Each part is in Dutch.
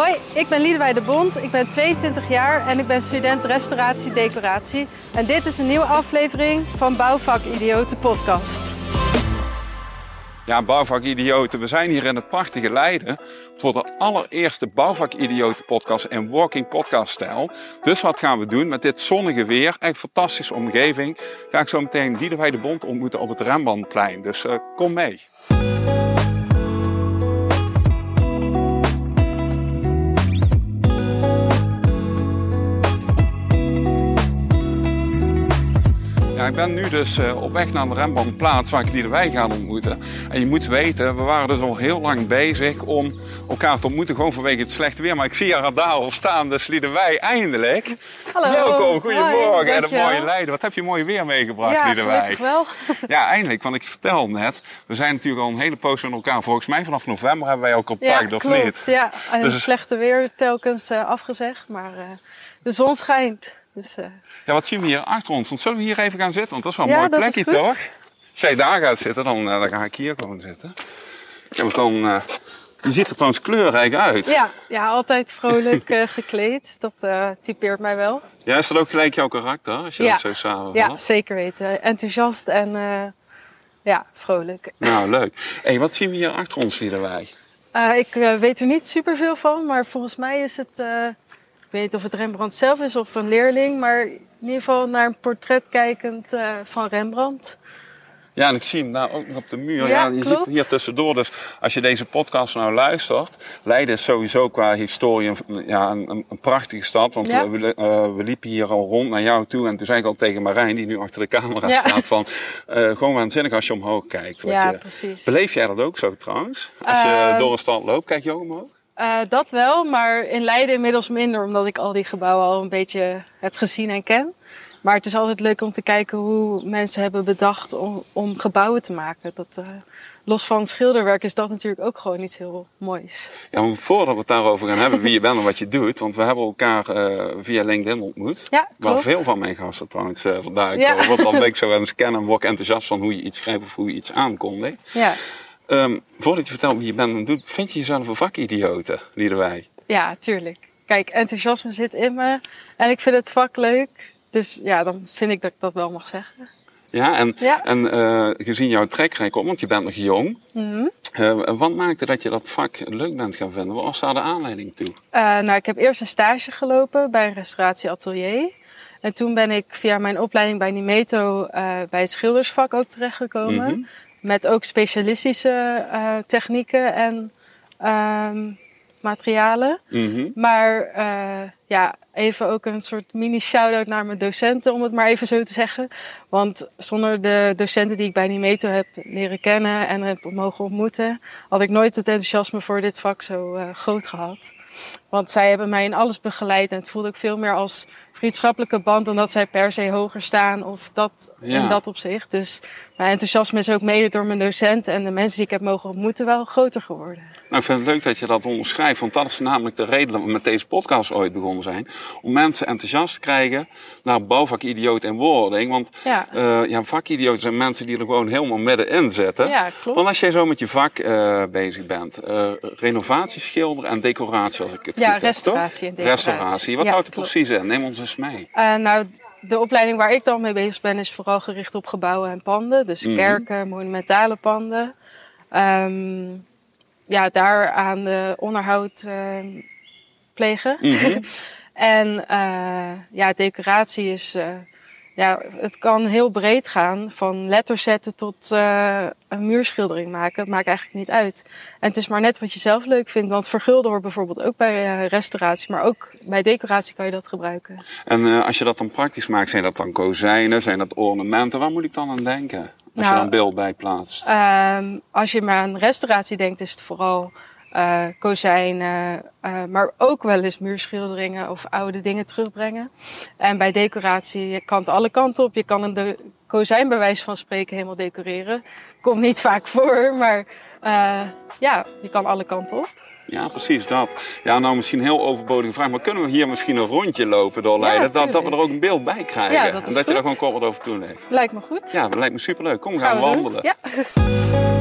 Hoi, ik ben Liedewij de Bond. Ik ben 22 jaar en ik ben student restauratie decoratie. En dit is een nieuwe aflevering van Bouwvak Idioten podcast. Ja, bouwvakidioten. We zijn hier in het prachtige Leiden voor de allereerste bouwvakidioten podcast in walking podcast stijl. Dus wat gaan we doen met dit zonnige weer, echt fantastische omgeving, ga ik zo meteen Liedewij de Bond ontmoeten op het Rembrandtplein. Dus uh, kom mee. Ik ben nu dus uh, op weg naar de Rembrandtplaats waar ik Liedewij ga ontmoeten. En je moet weten, we waren dus al heel lang bezig om elkaar te ontmoeten, gewoon vanwege het slechte weer. Maar ik zie haar daar al staan, dus Liedewij, eindelijk. Hallo. Welkom, goedemorgen. Hoi, en een mooie Leiden. Wat heb je mooi weer meegebracht, ja, Liedewij? wel. Ja, eindelijk. Want ik vertel net, we zijn natuurlijk al een hele poos met elkaar. Volgens mij vanaf november hebben wij al contact, ja, of klopt. niet? Ja, en Dus- het slechte weer telkens uh, afgezegd, maar uh, de zon schijnt. Dus, uh, Ja, wat zien we hier achter ons? Want zullen we hier even gaan zitten? Want dat is wel een Ja, mooi plekje, toch? Als jij daar gaat zitten, dan, uh, dan ga ik hier gewoon zitten. Ja, want dan, uh, je ziet er trouwens kleurrijk uit. ja, ja, altijd vrolijk uh, gekleed. Dat uh, typeert mij wel. Ja, is dat ook gelijk jouw karakter, als je Ja. dat zo samenvat? Ja, zeker weten. Enthousiast en ja, vrolijk. Nou, leuk. Hé, hey, wat zien we hier achter ons? Uh, ik weet er niet superveel van, maar volgens mij is het... Ik weet niet of het Rembrandt zelf is of een leerling, maar in ieder geval naar een portret kijkend uh, van Rembrandt. Ja, en ik zie hem daar ook nog op de muur. Ja, je klopt. ziet hier tussendoor. Dus als je deze podcast nou luistert. Leiden is sowieso qua historie een, ja, een, prachtige stad. Want Ja. we, uh, we liepen hier al rond naar jou toe. En toen zei ik al tegen Marijn, die nu achter de camera Ja. staat. Van, uh, gewoon waanzinnig als je omhoog kijkt. Wat Ja, je, precies. Beleef jij dat ook zo trouwens? Als je Ehm, door een stad loopt, kijk je ook omhoog? Uh, dat wel, maar in Leiden inmiddels minder, omdat ik al die gebouwen al een beetje heb gezien en ken. Maar het is altijd leuk om te kijken hoe mensen hebben bedacht om, om gebouwen te maken. Dat, uh, los van schilderwerk is dat natuurlijk ook gewoon iets heel moois. Ja, maar voordat we het daarover gaan hebben, wie je bent en wat je doet. Want we hebben elkaar uh, via LinkedIn ontmoet. Ja, Waar klopt. veel van mijn gasten trouwens uh, vandaag Ja. komen. Want dan ben ik zo het scannen en word ik enthousiast van hoe je iets schrijft of hoe je iets aankondigt. Ja. Um, voordat je vertelt wie je bent en doet, vind je jezelf een vakidiote, Liederwij? Ja, tuurlijk. Kijk, enthousiasme zit in me en ik vind het vak leuk. Dus ja, dan vind ik dat ik dat wel mag zeggen. Ja, en, Ja. en uh, gezien jouw trekkrijk op, want je bent nog jong. Mm uh, wat maakte dat je dat vak leuk bent gaan vinden? Wat was daar de aanleiding toe? Uh, nou, ik heb eerst een stage gelopen bij een restauratieatelier. En toen ben ik via mijn opleiding bij Nimeto bij het schildersvak ook terechtgekomen. Mm -hmm. Met ook specialistische uh, technieken en um, materialen. Mm -hmm. Maar uh, ja, even ook een soort mini shout-out naar mijn docenten, om het maar even zo te zeggen. Want zonder de docenten die ik bij Nimeto heb leren kennen en heb mogen ontmoeten, had ik nooit het enthousiasme voor dit vak zo uh, groot gehad. Want zij hebben mij in alles begeleid en het voelde ik veel meer als vriendschappelijke band dan dat zij per se hoger staan of dat Ja. in dat opzicht. Dus mijn enthousiasme is ook mede door mijn docenten en de mensen die ik heb mogen ontmoeten wel groter geworden. Nou, ik vind het leuk dat je dat onderschrijft, want dat is namelijk de reden dat we met deze podcast ooit begonnen zijn. Om mensen enthousiast te krijgen naar bouwvakidioot en wording. Want Ja. uh, ja, vakidioten zijn mensen die er gewoon helemaal middenin zitten. Ja, klopt. Want als jij zo met je vak uh, bezig bent, uh, renovatie, schilder en decoratie, als ik het Ja, goed heb, restauratie en decoratie. Restauratie. Wat Ja, houdt er klopt. precies in? Neem ons eens mee. Nou, de opleiding waar ik dan mee bezig ben is vooral gericht op gebouwen en panden. Dus Mhm. kerken, monumentale panden. Um, ja, daar aan de onderhoud uh, plegen. Mhm. en uh, ja, decoratie is... Ja, het kan heel breed gaan. Van letters zetten tot uh, een muurschildering maken. Het maakt eigenlijk niet uit. En het is maar net wat je zelf leuk vindt. Want vergulden hoort bijvoorbeeld ook bij uh, restauratie. Maar ook bij decoratie kan je dat gebruiken. En uh, als je dat dan praktisch maakt, zijn dat dan kozijnen, zijn dat ornamenten? Waar moet ik dan aan denken? Als Nou, je dan beeld bij plaatst. Um, als je maar aan restauratie denkt, is het vooral uh, kozijnen, uh, maar ook wel eens muurschilderingen of oude dingen terugbrengen. En bij decoratie, je kan het alle kanten op. Je kan een de kozijn bij wijze van spreken helemaal decoreren. Komt niet vaak voor, maar uh, ja, je kan alle kanten op. Ja, precies dat. Ja, nou misschien een heel overbodige vraag, maar kunnen we hier misschien een rondje lopen door Leiden? Ja, dat, dat we er ook een beeld bij krijgen. Ja, dat en dat je daar gewoon kort wat over toelegt. Lijkt me goed. Ja, dat lijkt me superleuk. Kom, gaan, Gaan we doen. wandelen. Ja.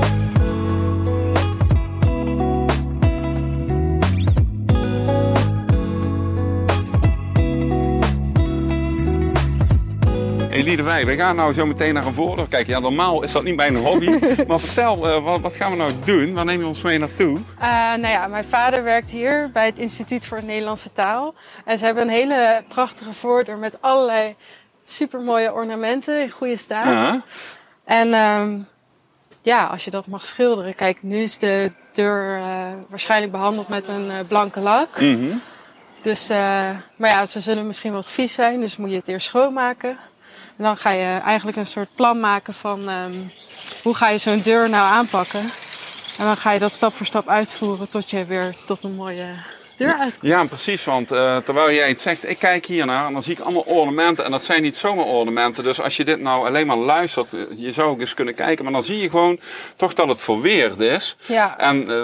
Hey Liedewij, we gaan nou zo meteen naar een voordeur kijken. Ja, normaal is dat niet mijn hobby. maar vertel, eh, wat, wat, gaan we nou doen? Waar neem je ons mee naartoe? Uh, nou ja, mijn vader werkt hier bij het Instituut voor de Nederlandse Taal. En ze hebben een hele prachtige voordeur met allerlei supermooie ornamenten in goede staat. Ja. En um, ja, als je dat mag schilderen. Kijk, nu is de deur uh, waarschijnlijk behandeld met een blanke lak. Mm -hmm. Dus, maar ja, ze zullen misschien wat vies zijn, dus moet je het eerst schoonmaken. En dan ga je eigenlijk een soort plan maken van um, hoe ga je zo'n deur nou aanpakken. En dan ga je dat stap voor stap uitvoeren tot je weer tot een mooie deur uitkomt. Ja, precies. Want uh, terwijl jij het zegt, ik kijk hier naar en dan zie ik allemaal ornamenten. En dat zijn niet zomaar ornamenten. Dus als je dit nou alleen maar luistert, je zou ook eens kunnen kijken. Maar dan zie je gewoon toch dat het verweerd is. Ja. En uh,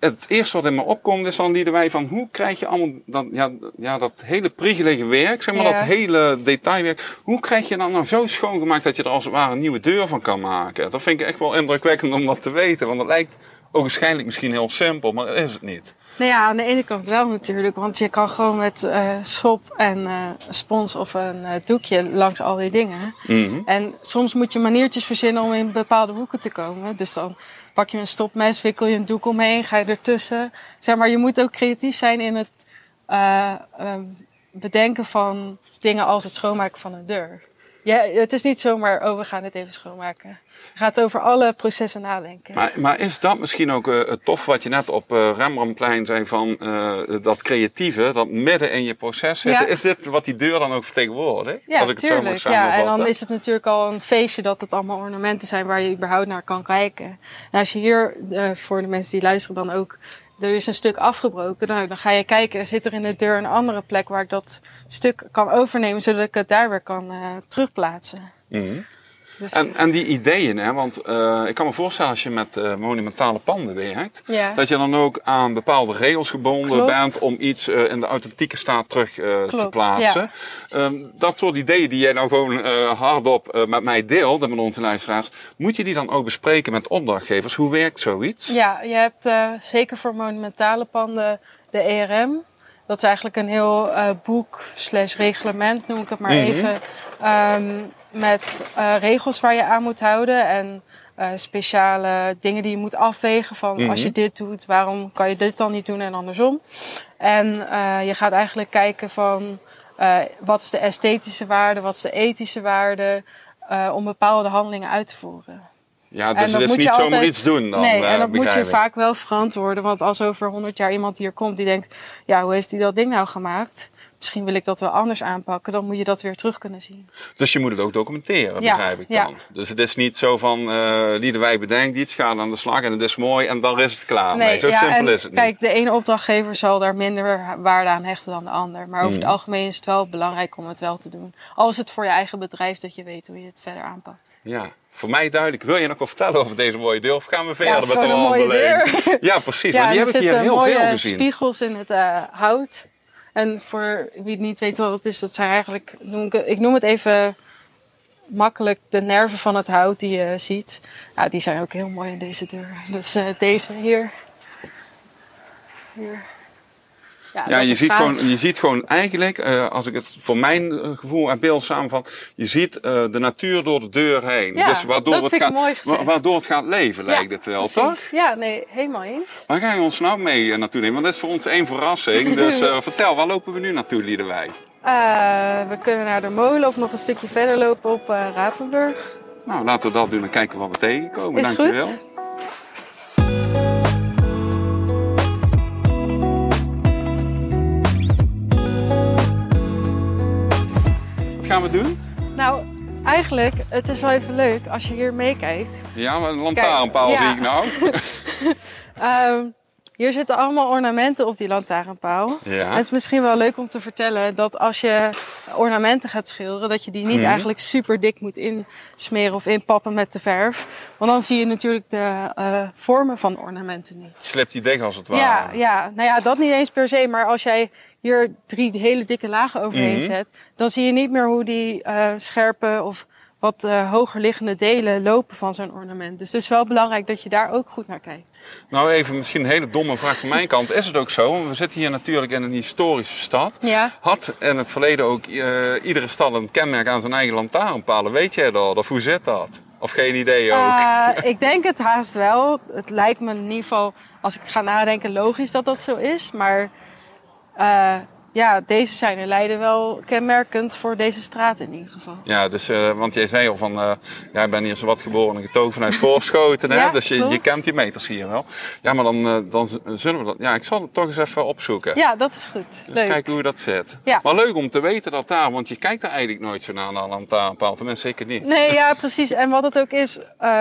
het eerste wat in me opkomt is dan die wij van hoe krijg je allemaal dat, ja, ja, dat hele priegelige werk, zeg maar Ja. dat hele detailwerk. Hoe krijg je dat nou zo schoongemaakt dat je er als het ware een nieuwe deur van kan maken? Dat vind ik echt wel indrukwekkend om dat te weten. Want het lijkt ook waarschijnlijk misschien heel simpel, maar dat is het niet. Nou ja, aan de ene kant wel natuurlijk. Want je kan gewoon met uh, schop en uh, spons of een uh, doekje langs al die dingen. Mhm. En soms moet je maniertjes verzinnen om in bepaalde hoeken te komen. Dus dan pak je een stopmes, wikkel je een doek omheen, ga je ertussen. Zeg maar, je moet ook creatief zijn in het um, bedenken van dingen als het schoonmaken van een deur. Ja, het is niet zomaar, oh, we gaan het even schoonmaken. Je gaat over alle processen nadenken. Maar, maar is dat misschien ook uh, het tof wat je net op uh, Rembrandtplein zei van uh, dat creatieve, dat midden in je proces zitten? Ja. Is dit wat die deur dan ook vertegenwoordigt? Ja, als ik het zo mag ja, en dan is het natuurlijk al een feestje dat het allemaal ornamenten zijn waar je überhaupt naar kan kijken. En als je hier, voor de mensen die luisteren dan ook, er is een stuk afgebroken. Nou, dan ga je kijken, zit er in de deur een andere plek waar ik dat stuk kan overnemen, zodat ik het daar weer kan uh, terugplaatsen. -hmm. Dus, en, en, die ideeën, hè? want uh, ik kan me voorstellen als je met uh, monumentale panden werkt, ja. dat je dan ook aan bepaalde regels gebonden Klopt. bent om iets uh, in de authentieke staat terug te plaatsen. Ja. Um, dat soort ideeën die jij nou gewoon hardop met mij deelt en met onze luisteraars, moet je die dan ook bespreken met opdrachtgevers? Hoe werkt zoiets? Ja, je hebt zeker voor monumentale panden de ERM. Dat is eigenlijk een heel boek slash reglement, noem ik het maar Mhm. even. Um, met uh, regels waar je aan moet houden en uh, speciale dingen die je moet afwegen. Van Mhm. als je dit doet, waarom kan je dit dan niet doen en andersom. En uh, je gaat eigenlijk kijken van wat is de esthetische waarde, wat is de ethische waarde om bepaalde handelingen uit te voeren. Ja, dus het is niet zomaar iets doen dan. Nee, en dat moet je vaak wel verantwoorden. Want als over 100 jaar iemand hier komt die denkt, ja, hoe heeft hij dat ding nou gemaakt? Misschien wil ik dat wel anders aanpakken, dan moet je dat weer terug kunnen zien. Dus je moet het ook documenteren, Ja, begrijp ik ja. dan. Dus het is niet zo van, uh, Liedewij bedenkt iets, gaat aan de slag en het is mooi en dan is het klaar. Nee, zo ja, simpel is het kijk, niet. de ene opdrachtgever zal daar minder waarde aan hechten dan de ander. Maar over Hmm. het algemeen is het wel belangrijk om het wel te doen. Al is het voor je eigen bedrijf dat je weet hoe je het verder aanpakt. Ja, voor mij duidelijk. Wil je nog wat vertellen over deze mooie deur of gaan we verder met de wandeling? Ja, precies. Ja, maar die heb ik hier heel veel gezien. spiegels in het uh, hout. En voor wie het niet weet wat het is, dat zijn eigenlijk, noem ik, ik noem het even makkelijk, de nerven van het hout die je ziet. Nou, die zijn ook heel mooi in deze deur. Dat is uh, deze hier. Hier. Ja, dat je ziet, gewoon, je ziet gewoon eigenlijk, uh, als ik het voor mijn uh, gevoel en beeld samenvat, je ziet uh, de natuur door de deur heen. Ja, dus waardoor, dat het vind ik gaat, wa waardoor het gaat leven, Ja, lijkt het wel, precies. toch? Ja, nee, helemaal eens. Waar ga je ons nou mee uh, naartoe nemen? Want dit is voor ons één verrassing. Dus uh, vertel, waar lopen we nu naartoe, Liedewij? Uh, we kunnen naar de molen of nog een stukje verder lopen op uh, Rapenburg. Nou, laten we dat doen en kijken wat we tegenkomen. Is Dankjewel. goed. Gaan we doen? Nou, eigenlijk, het is wel even leuk als je hier meekijkt. Ja, maar een lantaarnpaal Kijk, zie ik nou. Um, hier zitten allemaal ornamenten op die lantaarnpaal. Ja. Het is misschien wel leuk om te vertellen dat als je ornamenten gaat schilderen, dat je die niet Mhm. eigenlijk super dik moet insmeren of inpappen met de verf. Want dan zie je natuurlijk de uh, vormen van ornamenten niet. Slept die dek als het ware. Ja, ja, nou ja, dat niet eens per se. Maar als jij hier drie hele dikke lagen overheen Mhm. zet, dan zie je niet meer hoe die uh, scherpe of wat uh, hoger liggende delen lopen van zo'n ornament. Dus het is wel belangrijk dat je daar ook goed naar kijkt. Nou, even misschien een hele domme vraag van mijn kant. Is het ook zo? We zitten hier natuurlijk in een historische stad. Ja. Had in het verleden ook uh, iedere stad een kenmerk aan zijn eigen lantaarnpalen? Weet jij dat? Of hoe zit dat? Of geen idee ook? Uh, ik denk het haast wel. Het lijkt me in ieder geval, als ik ga nadenken, logisch dat dat zo is. Maar ja, deze zijn in Leiden wel kenmerkend voor deze straat in ieder geval. Ja, dus, uh, want jij zei al van, uh, jij bent hier zo wat geboren en getogen vanuit Voorschoten, hè? dus je, je, kent die meters hier wel. Ja, maar dan, uh, dan zullen we dat, ja, ik zal het toch eens even opzoeken. Ja, dat is goed. Dus leuk. kijken hoe dat zit. Ja. Maar leuk om te weten dat daar, want je kijkt er eigenlijk nooit zo naar, naar een lantaarnpaal, tenminste zeker niet. Nee, ja, precies. En wat het ook is,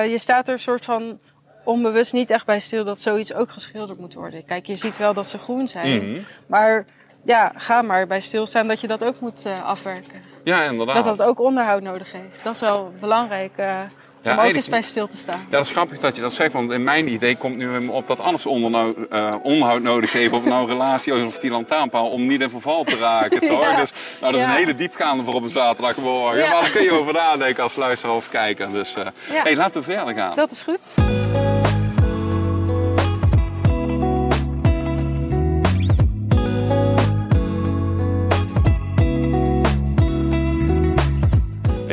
je staat er een soort van onbewust niet echt bij stil dat zoiets ook geschilderd moet worden. Kijk, je ziet wel dat ze groen zijn, Mhm. maar ja, ga maar bij stilstaan dat je dat ook moet uh, afwerken. Ja, inderdaad. Dat dat ook onderhoud nodig heeft. Dat is wel belangrijk uh, ja, om ook eens bij stil te staan. Ja, dat is grappig dat je dat zegt, want in mijn idee komt nu op dat alles onderhoud, uh, onderhoud nodig heeft, of nou een relatie of die lantaarnpaal, om niet in verval te raken, toch? ja. Dus nou, dat is ja. een hele diepgaande voor op een zaterdagmorgen. Maar daar kun je over nadenken als luisteraar of kijker. Dus hey, laten we verder gaan. Dat is goed.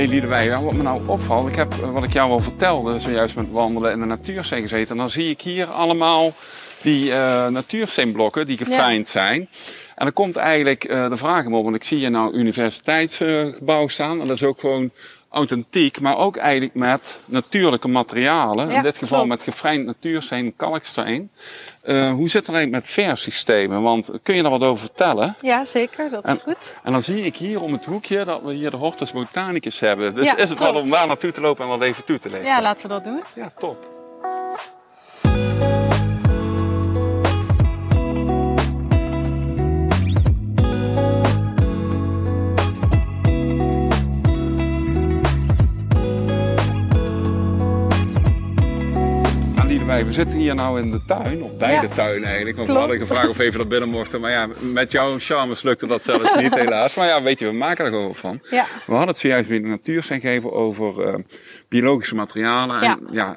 Liedewij, ja, wat me nou opvalt, ik heb wat ik jou al vertelde, zojuist met wandelen in de natuursteen gezeten. En dan zie ik hier allemaal die uh, natuursteenblokken die gefijnd ja. zijn. En dan komt eigenlijk uh, de vraag om op, want ik zie hier nou universiteitsgebouw staan. En dat is ook gewoon authentiek, maar ook eigenlijk met natuurlijke materialen. Ja, in dit geval klopt. met gefijnd natuursteen, kalksteen. Uh, hoe zit het eigenlijk met versystemen? Want kun je daar wat over vertellen? Ja, zeker. Dat is en, goed. En dan zie ik hier om het hoekje dat we hier de Hortus Botanicus hebben. Dus Ja, is het klopt. wel om daar naartoe te lopen en dat even toe te lezen? Ja, laten we dat doen. Ja, top. We zitten hier nou in de tuin, of bij Ja. de tuin eigenlijk. Want Klopt. we hadden gevraagd of we even naar binnen mochten. Maar ja, met jouw charmes lukte dat zelfs niet helaas. Maar ja, weet je, we maken er gewoon van. Ja. We hadden het zojuist weer in de natuur zijn gegeven over uh, biologische materialen. Ja. En ja,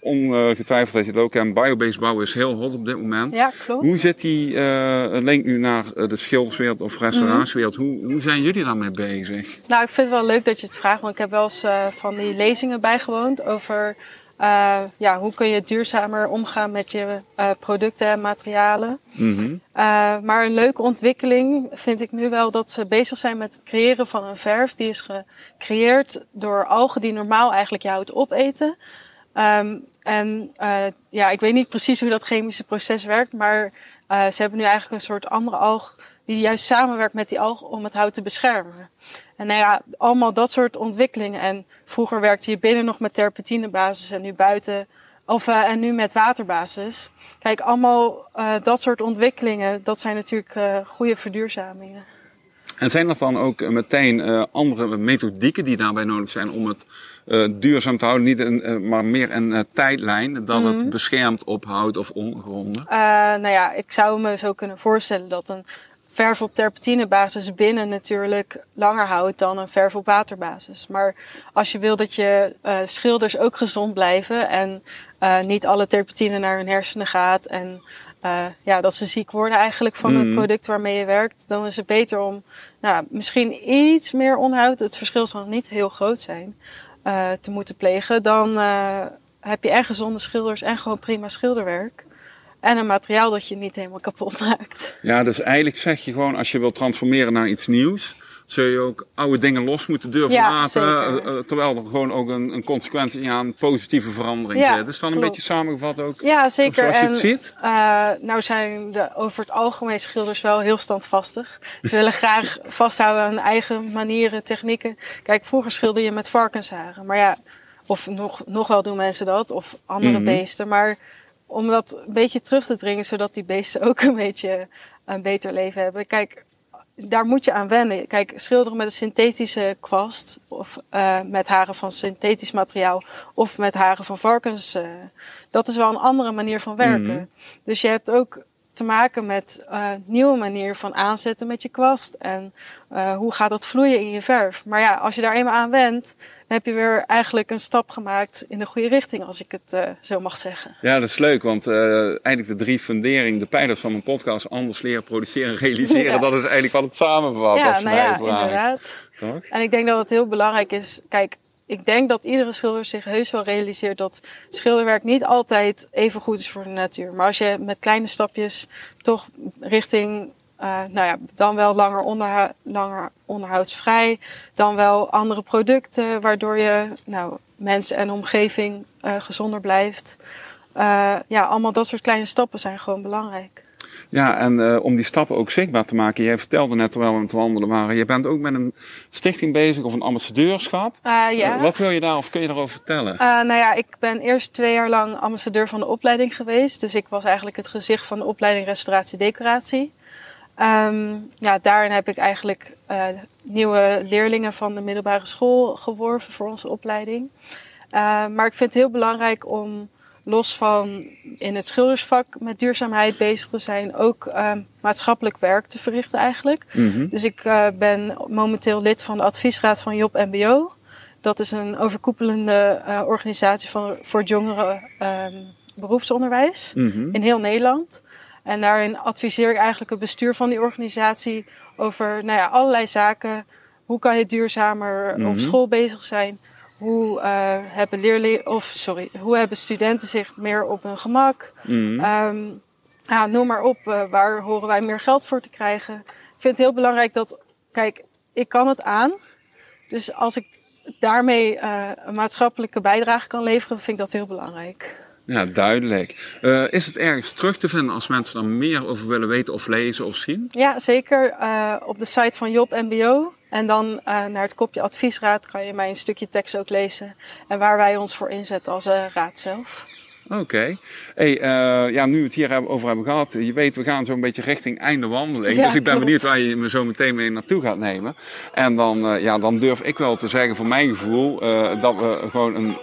ongetwijfeld dat je het ook kent. Biobased bouwen is heel hot op dit moment. Ja, klopt. Hoe zit die uh, link nu naar de schilderswereld of restaurantwereld? Mhm. Hoe, hoe zijn jullie daarmee bezig? Nou, ik vind het wel leuk dat je het vraagt. Want ik heb wel eens uh, van die lezingen bijgewoond over... Uh, ja, hoe kun je duurzamer omgaan met je uh, producten en materialen. Mm -hmm. uh, maar een leuke ontwikkeling vind ik nu wel dat ze bezig zijn met het creëren van een verf. Die is gecreëerd door algen die normaal eigenlijk je hout opeten. Um, en ja, ik weet niet precies hoe dat chemische proces werkt, maar ze hebben nu eigenlijk een soort andere alg die juist samenwerkt met die alg om het hout te beschermen. En nou ja, allemaal dat soort ontwikkelingen. En vroeger werkte je binnen nog met terpentinebasis en nu buiten, of uh, en nu met waterbasis. Kijk, allemaal uh, dat soort ontwikkelingen, dat zijn natuurlijk uh, goede verduurzamingen. En zijn er dan ook meteen andere methodieken die daarbij nodig zijn om het duurzaam te houden? Niet een, maar meer een tijdlijn dat mm -hmm. het beschermt ophoudt of ondergronden? nou ja, ik zou me zo kunnen voorstellen dat een verf op terpentinebasis binnen natuurlijk langer houdt dan een verf op waterbasis. Maar als je wil dat je schilders ook gezond blijven en niet alle terpentine naar hun hersenen gaat en uh, ja, dat ze ziek worden eigenlijk van het Mhm. product waarmee je werkt, dan is het beter om nou, misschien iets meer onderhoud, het verschil zal niet heel groot zijn, uh, te moeten plegen. Dan uh, heb je en gezonde schilders en gewoon prima schilderwerk. En een materiaal dat je niet helemaal kapot maakt. Ja, dus eigenlijk zeg je gewoon, als je wilt transformeren naar iets nieuws, zul je ook oude dingen los moeten durven Ja, laten. zeker. uh, terwijl er gewoon ook een, een consequentie aan positieve verandering Ja, zit. Dus dan een beetje samengevat ook. Ja, zeker. Zoals je en het ziet. uh, nou zijn de, over het algemeen schilders wel heel standvastig. Ze willen graag vasthouden aan eigen manieren, technieken. Kijk, vroeger schilder je met varkensharen. Maar ja, of nog, nog wel doen mensen dat, of andere Mhm. beesten. Maar om dat een beetje terug te dringen, zodat die beesten ook een beetje een beter leven hebben. Kijk, daar moet je aan wennen. Kijk, schilderen met een synthetische kwast of uh, met haren van synthetisch materiaal of met haren van varkens, uh, dat is wel een andere manier van werken. Mhm. Dus je hebt ook te maken met uh, nieuwe manier van aanzetten met je kwast. En uh, hoe gaat dat vloeien in je verf. Maar ja, als je daar eenmaal aan went, dan heb je weer eigenlijk een stap gemaakt in de goede richting, als ik het uh, zo mag zeggen. Ja, dat is leuk, want eigenlijk de drie fundering, de pijlers van mijn podcast, anders leren, produceren, realiseren, ja. dat is eigenlijk wat het samenvat. Ja, nou ja, inderdaad. Toch? En ik denk dat het heel belangrijk is, kijk, ik denk dat iedere schilder zich heus wel realiseert dat schilderwerk niet altijd even goed is voor de natuur. Maar als je met kleine stapjes toch richting, uh, nou ja, dan wel langer, langer onderhoudsvrij, dan wel andere producten, waardoor je nou, mens en omgeving uh, gezonder blijft. Uh, ja, allemaal dat soort kleine stappen zijn gewoon belangrijk. Ja, en uh, om die stappen ook zichtbaar te maken. Jij vertelde net terwijl we aan het wandelen waren. Je bent ook met een stichting bezig of een ambassadeurschap. Uh, ja. Uh, wat wil je daar of kun je daarover vertellen? nou ja, ik ben eerst twee jaar lang ambassadeur van de opleiding geweest. Dus ik was eigenlijk het gezicht van de opleiding restauratie decoratie. Um, ja, daarin heb ik eigenlijk nieuwe leerlingen van de middelbare school geworven voor onze opleiding. maar ik vind het heel belangrijk om los van in het schildersvak met duurzaamheid bezig te zijn, ook uh, maatschappelijk werk te verrichten eigenlijk. Mm -hmm. Dus ik uh, ben momenteel lid van de adviesraad van Job MBO. Dat is een overkoepelende uh, organisatie van, voor het jongeren um, beroepsonderwijs mm -hmm. in heel Nederland. En daarin adviseer ik eigenlijk het bestuur van die organisatie over nou ja, allerlei zaken. Hoe kan je duurzamer mm -hmm. op school bezig zijn? Hoe uh, hebben leerlingen, of sorry, hoe hebben studenten zich meer op hun gemak? Mm. Um, ja, noem maar op, uh, waar horen wij meer geld voor te krijgen? Ik vind het heel belangrijk dat, kijk, ik kan het aan. Dus als ik daarmee uh, een maatschappelijke bijdrage kan leveren, vind ik dat heel belangrijk. Ja, duidelijk. Uh, is het ergens terug te vinden als mensen er meer over willen weten of lezen of zien? Ja, zeker. Op de site van Job MBO. En dan uh, naar het kopje adviesraad kan je mij een stukje tekst ook lezen. En waar wij ons voor inzetten als raad zelf. Oké. Okay. Hey, uh, ja, nu we het hier over hebben gehad, je weet, we gaan zo'n beetje richting einde wandeling. Ja, dus ik ben klopt. benieuwd waar je me zo meteen mee naartoe gaat nemen. En dan, ja, dan durf ik wel te zeggen, voor mijn gevoel, dat we gewoon een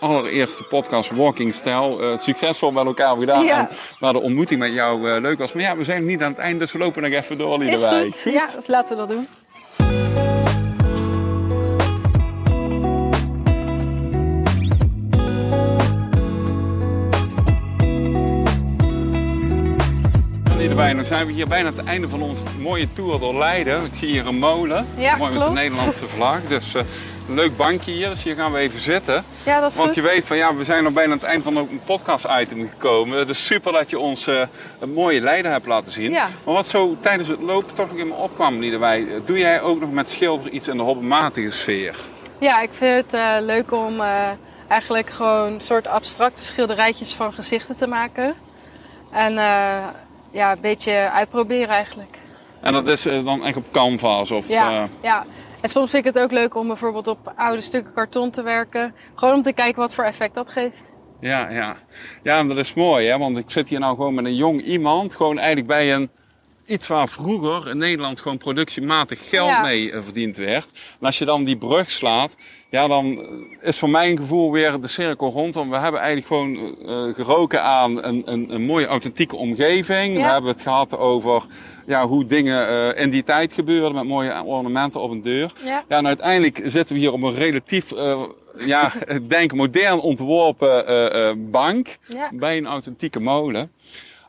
allereerste podcast Walking Style uh, succesvol met elkaar gedaan. Ja. En waar de ontmoeting met jou uh, leuk was. Maar ja, we zijn niet aan het einde, dus we lopen nog even door, Liedewij. Is goed. Ja, dus laten we dat doen. Dan zijn we hier bijna aan het einde van ons mooie tour door Leiden. Ik zie hier een molen, ja, mooi klopt. met de Nederlandse vlag. Dus uh, een leuk bankje hier, dus hier gaan we even zitten. Ja, dat is Want goed. je weet van ja, we zijn al bijna aan het eind van een podcast-item gekomen. Dus super dat je ons uh, een mooie Leiden hebt laten zien. Ja. Maar wat zo tijdens het lopen toch nog in me opkwam, Liedewij. Doe jij ook nog met schilder iets in de hobbymatige sfeer? Ja, ik vind het uh, leuk om eigenlijk gewoon een soort abstracte schilderijtjes van gezichten te maken. En ja, een beetje uitproberen eigenlijk. En dat is uh, dan echt op canvas? Of, ja, uh... ja, en soms vind ik het ook leuk om bijvoorbeeld op oude stukken karton te werken. Gewoon om te kijken wat voor effect dat geeft. Ja, ja. ja en dat is mooi, hè? want ik zit hier nou gewoon met een jong iemand. Gewoon eigenlijk bij een iets waar vroeger in Nederland gewoon productiematig geld ja. mee uh, verdiend werd. En als je dan die brug slaat, ja, dan is voor mijn gevoel weer de cirkel rond. Want we hebben eigenlijk gewoon uh, geroken aan een, een, een, mooie authentieke omgeving. Ja. We hebben het gehad over ja, hoe dingen uh, in die tijd gebeurden met mooie ornamenten op een deur. Ja. ja en uiteindelijk zitten we hier op een relatief, uh, ja, ik denk modern ontworpen bank bij een authentieke molen.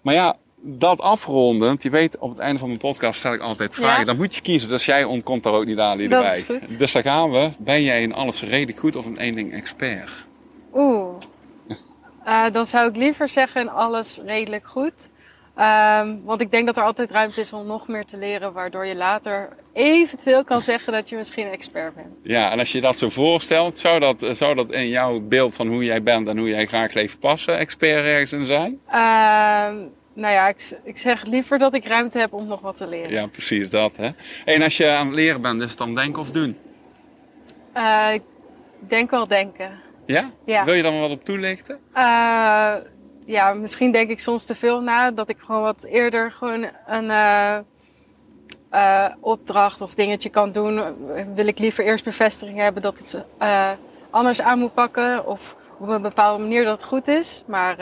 Maar ja, dat afrondend, je weet, op het einde van mijn podcast stel ik altijd vragen. Ja. Dan moet je kiezen, dus jij ontkomt daar ook niet aan erbij. Dus daar gaan we. Ben jij in alles redelijk goed of in één ding expert? Oeh. uh, dan zou ik liever zeggen in alles redelijk goed. Um, want ik denk dat er altijd ruimte is om nog meer te leren, waardoor je later eventueel kan zeggen dat je misschien expert bent. Ja, en als je dat zo voorstelt, zou dat, zou dat in jouw beeld van hoe jij bent en hoe jij graag leeft passen, expert ergens in zijn? Uh, nou ja, ik, ik zeg liever dat ik ruimte heb om nog wat te leren. Ja, precies dat. Hè? En als je aan het leren bent, is het dan denken of doen? Uh, ik denk wel denken. Ja? ja? Wil je dan wat op toelichten? Uh, ja, misschien denk ik soms te veel na. Dat ik gewoon wat eerder gewoon een uh, uh, opdracht of dingetje kan doen. Wil ik liever eerst bevestiging hebben dat het anders aan moet pakken. Of op een bepaalde manier dat het goed is. Maar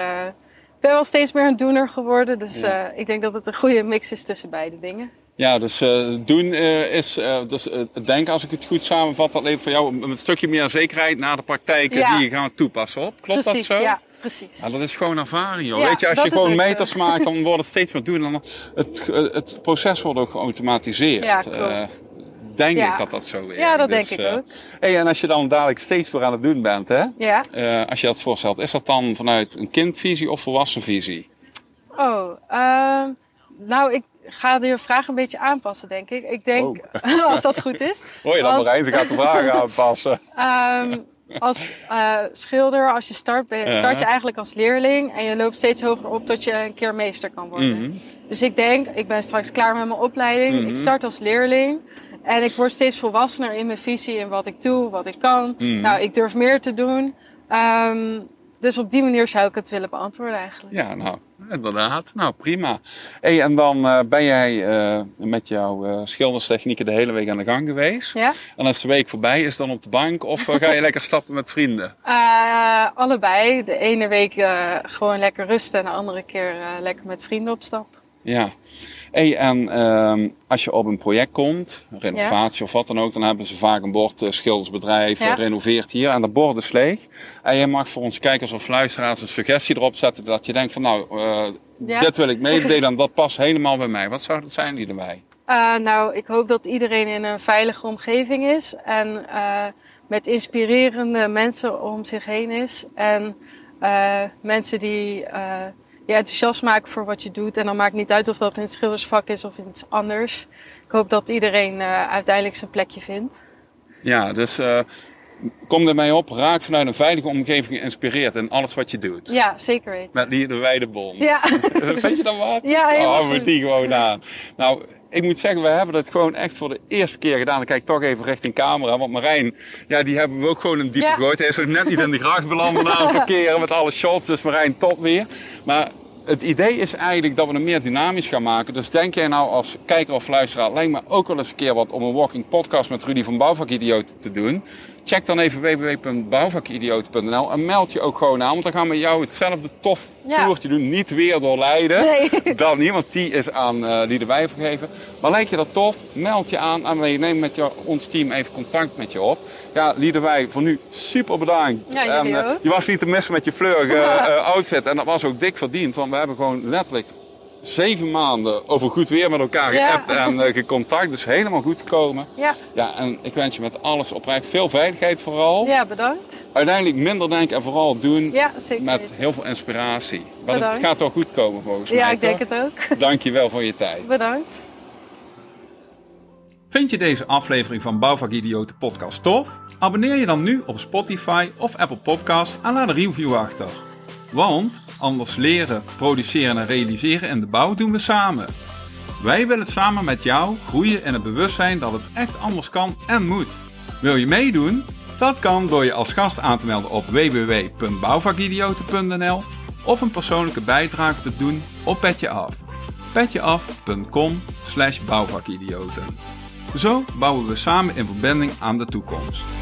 ben wel steeds meer een doener geworden. Dus Ja. eh, ik denk dat het een goede mix is tussen beide dingen. Ja, dus eh, doen eh, is, dus denken als ik het goed samenvat, dat levert voor jou een stukje meer zekerheid naar de praktijken Ja. die je gaat toepassen op. Klopt precies, dat zo? ja, precies. Ja, dat is gewoon ervaring, joh. Ja, Weet je, als je gewoon zo. meters maakt, dan wordt het steeds meer doen. Dan het, het proces wordt ook geautomatiseerd. Ja, klopt. Denk Ja. ik dat dat zo is. Ja, dat denk ik eh, ook. Hey, en als je dan dadelijk steeds weer aan het doen bent, hè? Ja. eh, als je dat voorstelt, is dat dan vanuit een kindvisie of volwassenvisie? Oh, ehm, nou, ik ga de vraag een beetje aanpassen, denk ik. Ik denk, als dat goed is. Hoor je dat, Want- Marijn? Ze gaat de vragen aanpassen. Ehm, als eh, schilder, als je start, ben je- start je eigenlijk als leerling en je loopt steeds hoger op tot je een keer meester kan worden. Mhm. Dus ik denk, ik ben straks klaar met mijn opleiding. Mhm. Ik start als leerling en ik word steeds volwassener in mijn visie in wat ik doe, wat ik kan. Mhm. Nou, ik durf meer te doen. Ehm, dus op die manier zou ik het willen beantwoorden eigenlijk. Ja, nou, inderdaad. Nou, prima. Hey, en dan eh, ben jij eh, met jouw eh, schilderstechnieken de hele week aan de gang geweest. Ja? En als de week voorbij is, dan op de bank of ga je lekker stappen met vrienden? Allebei. De ene week gewoon lekker rusten en de andere keer lekker met vrienden op stap. Ja. Hey, en ehm, als je op een project komt, een renovatie of wat dan ook, dan hebben ze vaak een bord eh, schildersbedrijf, Ja. eh, renoveert hier en dat bord is leeg. En je mag voor onze kijkers of luisteraars een suggestie erop zetten dat je denkt van nou, eh, Ja. dit wil ik meedelen en dat past helemaal bij mij. Wat zou dat zijn, die erbij? Nou, ik hoop dat iedereen in een veilige omgeving is en met inspirerende mensen om zich heen is. En mensen die je enthousiast maken voor wat je doet. En dan maakt niet uit of dat in het schildersvak is of iets anders. Ik hoop dat iedereen eh, uiteindelijk zijn plekje vindt. Ja, dus eh, kom ermee op, raak vanuit een veilige omgeving geïnspireerd in alles wat je doet. Ja, zeker weten. Met die de Weidebond. Ja, Vind je dat wat? Ja, helemaal Oh, we die gewoon aan. Nou, ik moet zeggen, we hebben het gewoon echt voor de eerste keer gedaan. Dan kijk ik toch even richting camera. Want Marijn, ja, die hebben we ook gewoon een diepe Ja. gegooid. Hij is ook net niet in de gracht beland na het parkeren met alle shots. Dus Marijn, top weer. Maar het idee is eigenlijk dat we het meer dynamisch gaan maken. Dus denk jij nou als kijker of luisteraar, lijkt me ook wel eens een keer wat om een walking podcast met Rudy van Bouwvakidioten te doen. Check dan even www.bouwvakidioten.nl en meld je ook gewoon aan. Want dan gaan we jou hetzelfde tof Ja. toertje doen. Niet weer door Leiden nee. dan niet, want die is aan eh die de wij gegeven. Maar lijkt je dat tof? Meld je aan en we nemen met jou, ons team even contact met je op. Ja, Liederwij, voor nu super bedankt. Ja, en, eh, ook. je was niet te missen met je fleurige eh, outfit. En dat was ook dik verdiend, want we hebben gewoon letterlijk zeven maanden over goed weer met elkaar Ja. geappt en eh, gecontact. Dus helemaal goed gekomen. Ja, Ja, en ik wens je met alles oprecht veel veiligheid vooral. ja, bedankt. Uiteindelijk minder denken en vooral doen Ja, zeker met heel veel inspiratie. Maar het Bedankt. gaat wel goed komen volgens mij. Ja, ik denk toch? het ook. Dank je wel voor je tijd. Bedankt. Vind je deze aflevering van Bouwvakidioten podcast tof? Abonneer je dan nu op Spotify of Apple Podcasts en laat een review achter. Want anders leren, produceren en realiseren in de bouw doen we samen. Wij willen samen met jou groeien in het bewustzijn dat het echt anders kan en moet. Wil je meedoen? Dat kan door je als gast aan te melden op www.bouwvakidioten.nl of een persoonlijke bijdrage te doen op Petje Af. petjeaf.com slash bouwvakidioten. Zo bouwen we samen in verbinding aan de toekomst.